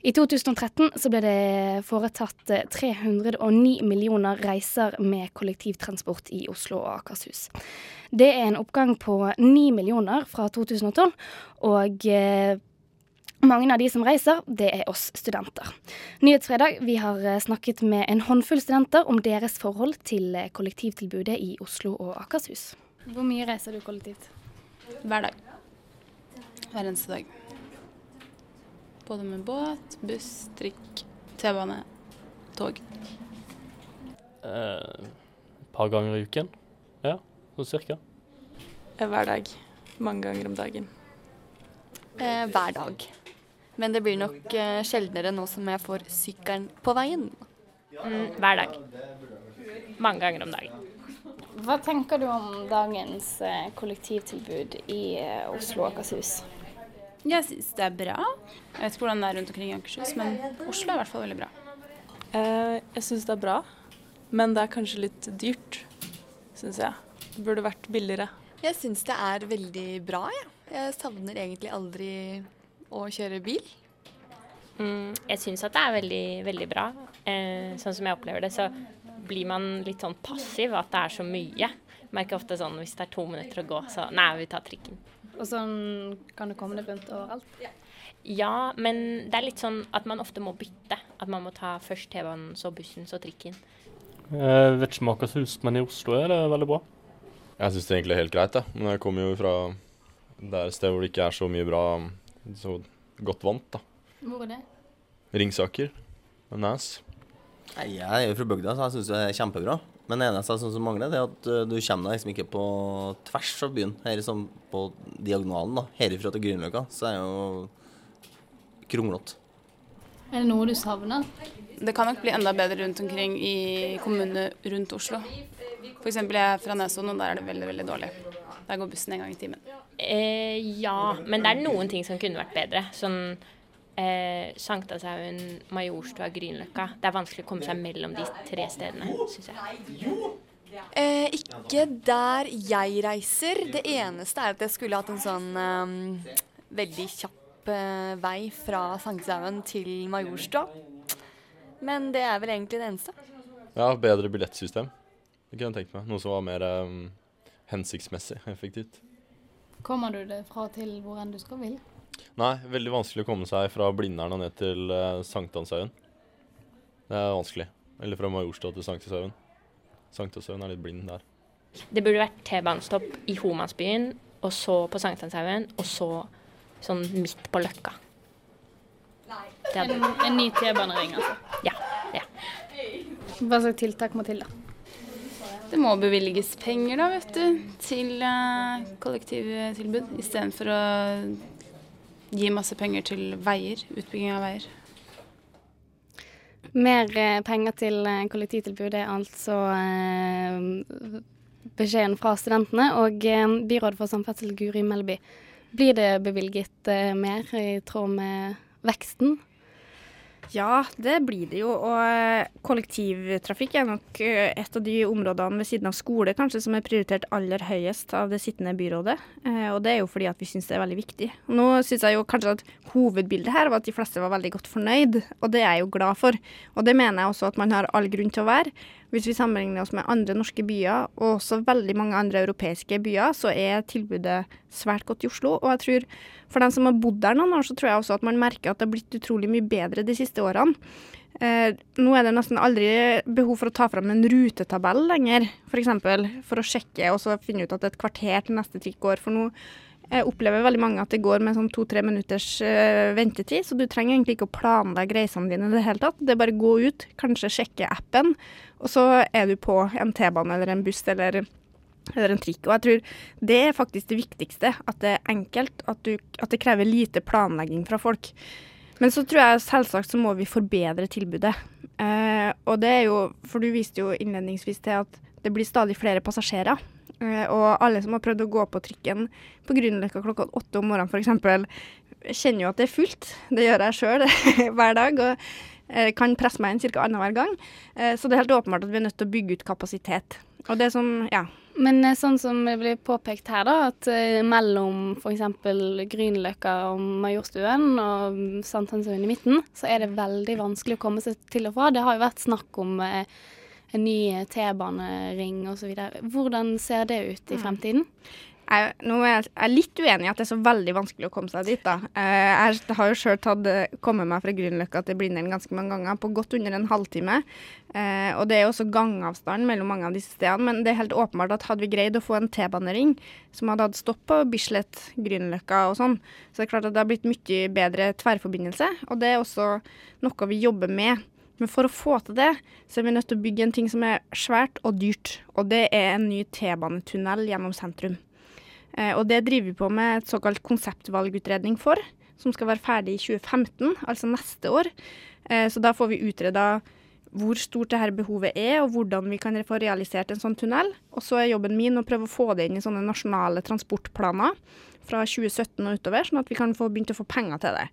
I 2013 så ble det foretatt 309 millioner reiser med kollektivtransport i Oslo og Akershus. Det er en oppgang på 9 millioner fra 2012, og eh, mange av de som reiser, det er oss studenter. Nyhetsfredag, vi har eh, snakket med en håndfull studenter om deres forhold til eh, kollektivtilbudet i Oslo og Akershus. Hvor mye reiser du kollektivt? Hver dag. Hver eneste dag. Både med båt, buss, trikk, T-bane, tog. Et par ganger i uken. Ja, sånn cirka. Hver dag. Mange ganger om dagen. Eh, hver dag. Men det blir nok eh, sjeldnere nå som jeg får sykkelen på veien. Mm, hver dag. Mange ganger om dagen. Hva tenker du om dagens eh, kollektivtilbud i eh, Oslo og Akershus? Jeg syns det er bra. Jeg vet ikke hvordan det er rundt omkring i Akershus, men Oslo er i hvert fall veldig bra. Eh, jeg syns det er bra, men det er kanskje litt dyrt, syns jeg. Det burde vært billigere. Jeg syns det er veldig bra, jeg. Ja. Jeg savner egentlig aldri å kjøre bil. Mm, jeg syns at det er veldig, veldig bra. Eh, sånn som jeg opplever det, så blir man litt sånn passiv, at det er så mye. Jeg merker ofte sånn hvis det er to minutter å gå, så nei, vi tar trikken. Og sånn kan det komme det rundt overalt? Ja, men det er litt sånn at man ofte må bytte. At man må ta først T-banen, så bussen, så trikken. Jeg vet ikke om Akershus, men i Oslo er det veldig bra. Jeg syns det egentlig er helt greit, jeg. Men jeg kommer jo fra det er et sted hvor det ikke er så mye bra Så godt vant, da. Hvor er det? Ringsaker. Nes. Nei, Jeg er jo fra bygda, så jeg syns det er kjempebra. Men det eneste som mangler, det er at uh, du kommer deg liksom ikke på tvers av byen. Her liksom på diagonalen, da. Herifra til Grünerløkka, så er det jo kronglete. Er det noe du savner? Det kan nok bli enda bedre rundt omkring i kommunene rundt Oslo. F.eks. jeg er fra Nesodden, og der er det veldig, veldig dårlig. Der går bussen en gang i timen. Eh, ja, men det er noen ting som kunne vært bedre. Sånn eh, Sankthanshaugen, Majorstua, Grünerløkka. Det er vanskelig å komme seg mellom de tre stedene, syns jeg. Eh, ikke der jeg reiser. Det eneste er at jeg skulle hatt en sånn eh, veldig kjapp eh, vei fra Sankthanshaugen til Majorstua. Men det er vel egentlig det eneste. Ja, bedre billettsystem. Det kunne jeg tenkt meg. Noe som var mer um, hensiktsmessig effektivt. Kommer du det fra til hvor enn du skal vil? Nei, veldig vanskelig å komme seg fra Blindern og ned til uh, Sankthanshaugen. Det er vanskelig. Eller fra Majorstua til Sankthanshaugen. Sankthanshaugen er litt blind der. Det burde vært T-banestopp i Homansbyen, og så på Sankthanshaugen, og så sånn midt på Løkka. En, en ny T-banering, altså? Ja. ja. Hva slags tiltak må til, da? Det må bevilges penger, da, vet du, til uh, kollektivtilbud. Istedenfor å gi masse penger til veier, utbygging av veier. Mer eh, penger til eh, kollektivtilbud er altså eh, beskjeden fra studentene. Og byrådet for samferdsel, Guri Melby, blir det bevilget mer i tråd med veksten? Ja, det blir det jo. Og kollektivtrafikk er nok eh, et av de områdene ved siden av skole kanskje som er prioritert aller høyest av det sittende byrådet. Eh, og det er jo fordi at vi syns det er veldig viktig. Nå syns jeg jo kanskje at hovedbildet her var at de fleste var veldig godt fornøyd, og det er jeg jo glad for. Og det mener jeg også at man har all grunn til å være. Hvis vi sammenligner oss med andre norske byer, og også veldig mange andre europeiske byer, så er tilbudet svært godt i Oslo. Og jeg tror for dem som har bodd der noen år, så tror jeg også at man merker at det har blitt utrolig mye bedre de siste årene. Eh, nå er det nesten aldri behov for å ta fram en rutetabell lenger, f.eks. For, eksempel, for å sjekke og så finne ut at et kvarter til neste trikk går. For nå eh, opplever veldig mange at det går med sånn to-tre minutters uh, ventetid, så du trenger egentlig ikke å planlegge reisene dine i det hele tatt. Det er bare å gå ut, kanskje sjekke appen, og så er du på en T-bane eller en buss eller eller en trikk. Og jeg tror det er faktisk det viktigste. At det er enkelt, at, du, at, det krever lite planlegging fra folk. Men så tror jeg selvsagt så må vi forbedre tilbudet. Uh, og det er jo, for du viste jo innledningsvis til at det blir stadig flere passasjerer. Eh, og alle som har prøvd å gå på trikken på Grünerløkka klokka åtte om morgenen f.eks., kjenner jo at det er fullt. Det gjør jeg sjøl hver dag. og eh, kan presse meg inn ca. annenhver gang. Eh, så det er helt åpenbart at vi er nødt til å bygge ut kapasitet. Og det som, ja, Men sånn som det blir påpekt her, da, at mellom f.eks. Grünerløkka og Majorstuen og Sankthanshaugen i midten, så er det veldig vanskelig å komme seg til og fra. Det har jo vært snakk om en ny T-banering osv. Hvordan ser det ut i fremtiden? Jeg, nå er jeg, litt uenig i at det er så veldig vanskelig å komme seg dit. da. Eh, jeg har jo sjøl kommet meg fra Grünerløkka til Blindern ganske mange ganger, på godt under en halvtime. Eh, og det er også gangavstand mellom mange av disse stedene. Men det er helt åpenbart at hadde vi greid å få en T-banering som hadde hatt stopp på Bislett, Grünerløkka og sånn, så det er klart at det har blitt mye bedre tverrforbindelse. Og det er også noe vi jobber med. Men for å få til det, så er vi nødt til å bygge en ting som er svært og dyrt. Og det er en ny T-banetunnel gjennom sentrum. Eh, og det driver vi på med et såkalt konseptvalgutredning for, som skal være ferdig i 2015, altså neste år. Eh, så da får vi utreda hvor stort dette behovet er, og hvordan vi kan få realisert en sånn tunnel. Og så er jobben min å prøve å få det inn i sånne nasjonale transportplaner fra 2017 og utover, sånn at vi kan få begynt å få penger til det.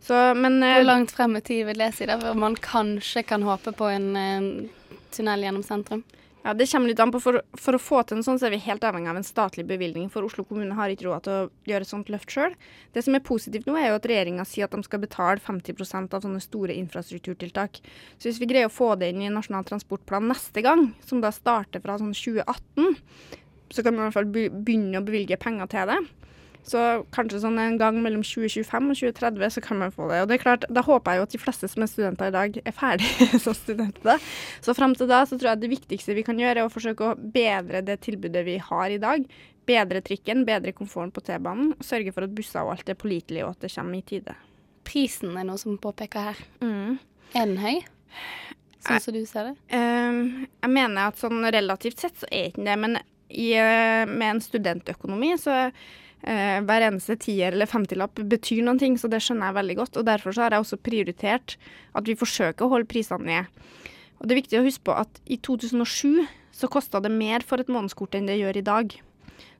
Så, men, Hvor langt frem i tid vil det si, da, før man kanskje kan håpe på en, en tunnel gjennom sentrum? Ja, Det kommer litt an på. For, for, å få til en sånn, så er vi helt avhengig av en statlig bevilgning. For Oslo kommune har ikke råd til å gjøre et sånt løft sjøl. Det som er positivt nå, er jo at regjeringa sier at de skal betale 50% av sånne store infrastrukturtiltak. Så hvis vi greier å få det inn i Nasjonal transportplan neste gang, som da starter fra sånn 2018, så kan vi i hvert fall begynne å bevilge penger til det. Så kanskje sånn en gang mellom 2025 og 2030 så kan man få det. Og det er klart, Da håper jeg jo at de fleste som er studenter i dag, er ferdige som studenter. Så fram til da så tror jeg det viktigste vi kan gjøre, er å forsøke å bedre det tilbudet vi har i dag. Bedre trikken, bedre komforten på T-banen. Sørge for at busser og alt er pålitelig, og at det kommer i tide. Prisen er noe som påpeker her. Mm. Er den høy? Sånn som du ser det? Um, jeg mener at sånn relativt sett så er ikke det. Men i, uh, med en studentøkonomi så eh, hver eneste tier eller femtilapp betyr noen ting, så det skjønner jeg veldig godt. og Derfor har jeg også prioritert at vi forsøker å holde prisene ned. Og Det er viktig å huske på at i 2007 så kosta det mer for et månedskort enn det gjør i dag.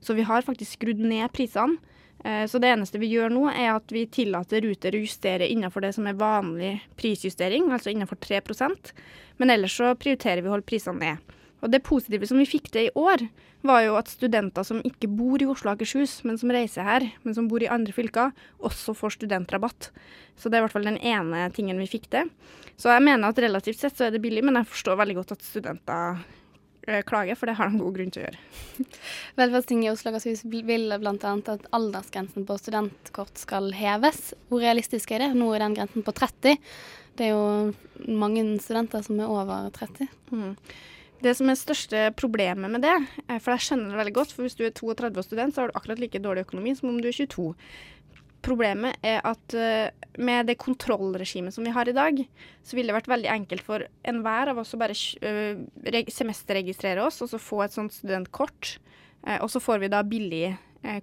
Så vi har faktisk skrudd ned prisene. Eh, så det eneste vi gjør nå, er at vi tillater Ruter å justere innenfor det som er vanlig prisjustering, altså innenfor 3% Men ellers så prioriterer vi å holde prisene ned. Og det positive som vi fikk til i år, var jo at studenter som ikke bor i Oslo og Akershus, men som reiser her, men som bor i andre fylker, også får studentrabatt. Så det er i hvert fall den ene tingen vi fikk til. Så jeg mener at relativt sett så er det billig, men jeg forstår veldig godt at studenter eh, klager, for det har de god grunn til å gjøre. Velferdstinget i Oslo og Akershus vil bl.a. at aldersgrensen på studentkort skal heves. Hvor realistisk er det? Nå er den grensen på 30. Det er jo mange studenter som er over 30. Mm. Det som er største problemet med det, eh, for jeg skjønner det veldig godt, for hvis du er 32 og student, så har du akkurat like dårlig økonomi som om du er 22. Problemet er at uh, med det kontrollregimet som vi har i dag, så ville det vært veldig enkelt for enhver av oss å bare uh, semesterregistrere oss og så få et sånt studentkort. Og så får vi da billig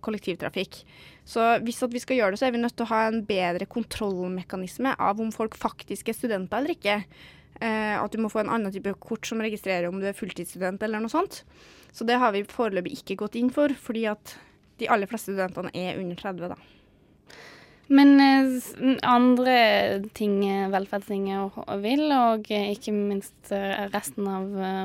kollektivtrafikk. Så hvis vi skal gjøre det, så er vi nødt til å ha en bedre kontrollmekanisme av om folk faktisk er studenter eller ikke. Eh, at du må få en annen type kort som registrerer om du er fulltidsstudent eller noe sånt. Så det har vi foreløpig ikke gått inn for, fordi at de aller fleste studentene er under 30, da. Men eh, andre ting Velferdstinget vil, og ikke minst eh, resten av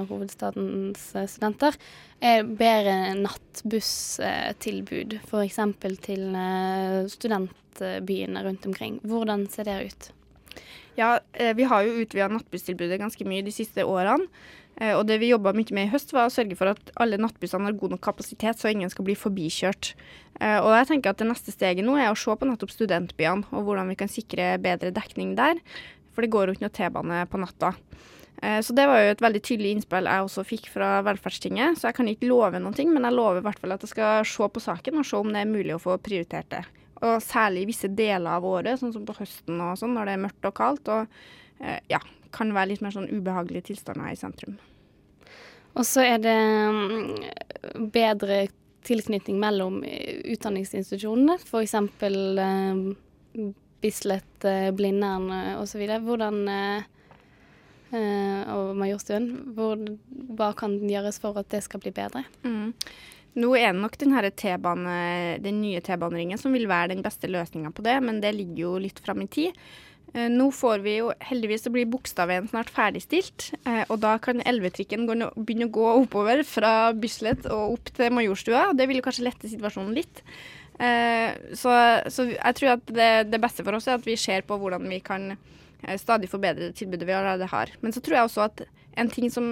hovedstadens studenter, er bedre nattbusstilbud. F.eks. til studentbyene rundt omkring. Hvordan ser det ut? Ja, eh, vi har jo utvida nattbusstilbudet ganske mye de siste årene. Eh, og det vi jobba mye med i høst, var å sørge for at alle nattbussene har god nok kapasitet, så ingen skal bli forbikjørt. Eh, og jeg tenker at det neste steget nå er å se på nettopp studentbyene, og hvordan vi kan sikre bedre dekning der. For det går jo ikke noe T-bane på natta. Så det var jo et veldig tydelig innspill jeg også fikk fra Velferdstinget. Så jeg kan ikke love noe, men jeg lover i hvert fall at jeg skal se på saken og se om det er mulig å få prioritert det. Og særlig visse deler av året, sånn som på høsten og sånn, når det er mørkt og kaldt. Og eh, ja, kan være litt mer sånn ubehagelige tilstander i sentrum. Og så er det mm, bedre tilknytning mellom eh, utdanningsinstitusjonene, f.eks. Eh, Bislett, eh, Blindern eh, osv. Hvordan eh, og Majorstuen, hva kan gjøres for at det skal bli bedre? Mm. Nå er det nok den, nye T-baneringen som vil være den beste løsninga på det, men det ligger jo litt fram i tid. Eh, nå får vi jo heldigvis så blir Bogstadveien snart ferdigstilt, eh, og da kan elvetrikken begynne å gå oppover fra Bislett og opp til Majorstua. Det vil jo kanskje lette situasjonen litt. Eh, så, så, jeg tror at det, det, beste for oss er at vi ser på hvordan vi kan stadig forbedre det tilbudet vi allerede har. Men så tror jeg også at en ting som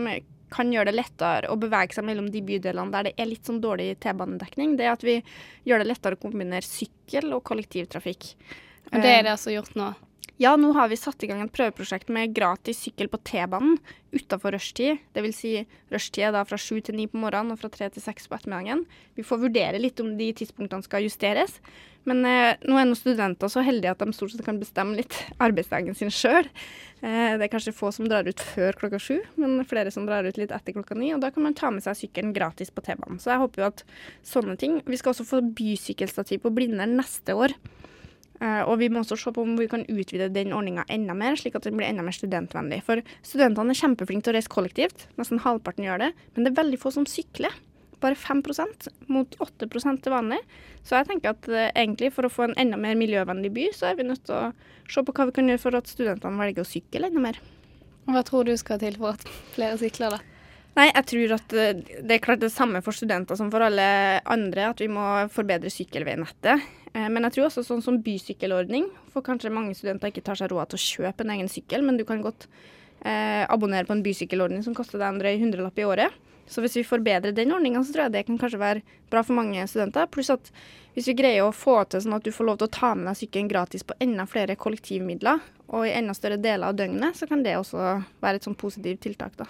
kan gjøre det lettere å bevege seg mellom de bydelene der det er litt sånn dårlig T-banedekning, det er at vi gjør det lettere å kombinere sykkel og kollektivtrafikk. Og det er det altså gjort nå? Ja, nå har vi satt i gang et prøveprosjekt med gratis sykkel på T-banen utafor rushtid. Dvs. Si rushtid er da fra sju til ni på morgenen og fra tre til seks på ettermiddagen. Vi får vurdere litt om de tidspunktene skal justeres. Men eh, nå er nå studenter så heldige at de stort sett kan bestemme litt arbeidsdagen sin sjøl. Eh, det er kanskje få som drar ut før klokka sju, men flere som drar ut litt etter klokka ni. Og da kan man ta med seg sykkelen gratis på T-banen. Så jeg håper jo at sånne ting Vi skal også få bysykkelstativ på Blindern neste år. Uh, og vi må også se på om vi kan utvide den ordninga enda mer, slik at den blir enda mer studentvennlig. For studentene er kjempeflinke til å reise kollektivt, nesten halvparten gjør det. Men det er veldig få som sykler. Bare 5% mot 8 til vanlig. Så jeg tenker at uh, egentlig for å få en enda mer miljøvennlig by, så er vi nødt til å se på hva vi kan gjøre for at studentene velger å sykle enda mer. Hva tror du skal til for at flere sykler, da? Nei, jeg tror at eh, det er klart det samme for studenter som for alle andre, at vi må forbedre sykkelveinettet. Eh, men jeg tror også sånn som bysykkelordning, for kanskje mange studenter ikke tar seg råd til å kjøpe en egen sykkel, men du kan godt eh, abonnere på en bysykkelordning som koster deg en drøy hundrelapp i året. Så hvis vi forbedrer den ordninga, så tror jeg det kan kanskje være bra for mange studenter. Pluss at hvis vi greier å få til sånn at du får lov til å ta med deg sykkelen gratis på enda flere kollektivmidler, og i enda større deler av døgnet, så kan det også være et sånn positivt tiltak, da.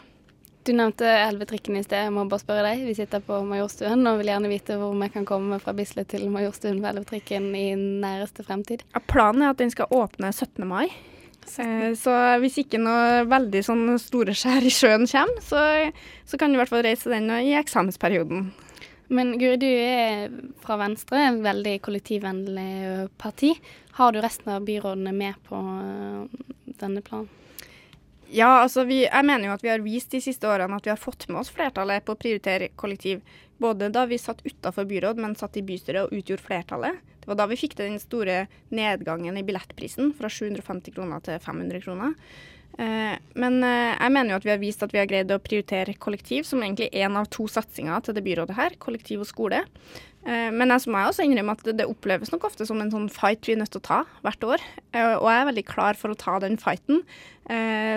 Du nevnte Elvetrikken i sted. Jeg må bare spørre deg. Vi sitter på Majorstuen og vil gjerne vite hvor vi kan komme fra Bislett til Majorstuen med Elvetrikken i næreste fremtid. Ja, planen er at den skal åpne 17. mai. Eh, så hvis ikke noe veldig sånn store skjær i sjøen kommer, så, så kan du i hvert fall reise den i eksamensperioden. Men Guri, du er fra Venstre, en veldig kollektivvennlig parti. Har du resten av byrådene med på eh, denne planen? Ja, altså vi, jeg mener jo at vi har vist de siste årene at vi har fått med oss flertallet på å prioritere kollektiv. Både da vi satt utafor byråd, men satt i bystyret og utgjorde flertallet. Det var da vi fikk den store nedgangen i billettprisen fra 750 kroner til 500 kroner. Eh, men eh, jeg mener jo at vi har vist at vi har greid å prioritere kollektiv som egentlig en av to satsinger til det byrådet her, kollektiv og skole. Eh, men jeg må også innrømme at det oppleves nok ofte som en sånn fight vi er nødt til å ta hvert år. Og jeg er veldig klar for å ta den fighten.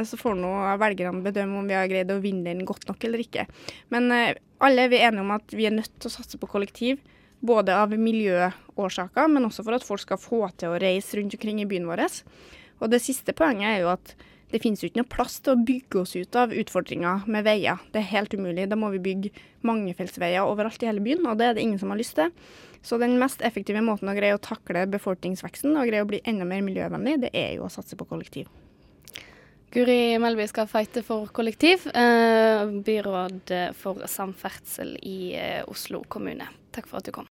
Så får nå velgerne bedømme om vi har greid å vinne den godt nok eller ikke. Men alle er vi enige om at vi er nødt til å satse på kollektiv. Både av miljøårsaker, men også for at folk skal få til å reise rundt omkring i byen vår. Og det siste poenget er jo at det finnes jo ikke noe plass til å bygge oss ut av utfordringer med veier. Det er helt umulig. Da må vi bygge mangefeltsveier overalt i hele byen, og det er det ingen som har lyst til. Så den mest effektive måten å greie å takle befolkningsveksten og greie å bli enda mer miljøvennlig, det er jo å satse på kollektiv. Guri Melby skal fighte for kollektiv, eh, byråd for samferdsel i eh, Oslo kommune. Takk for at du kom.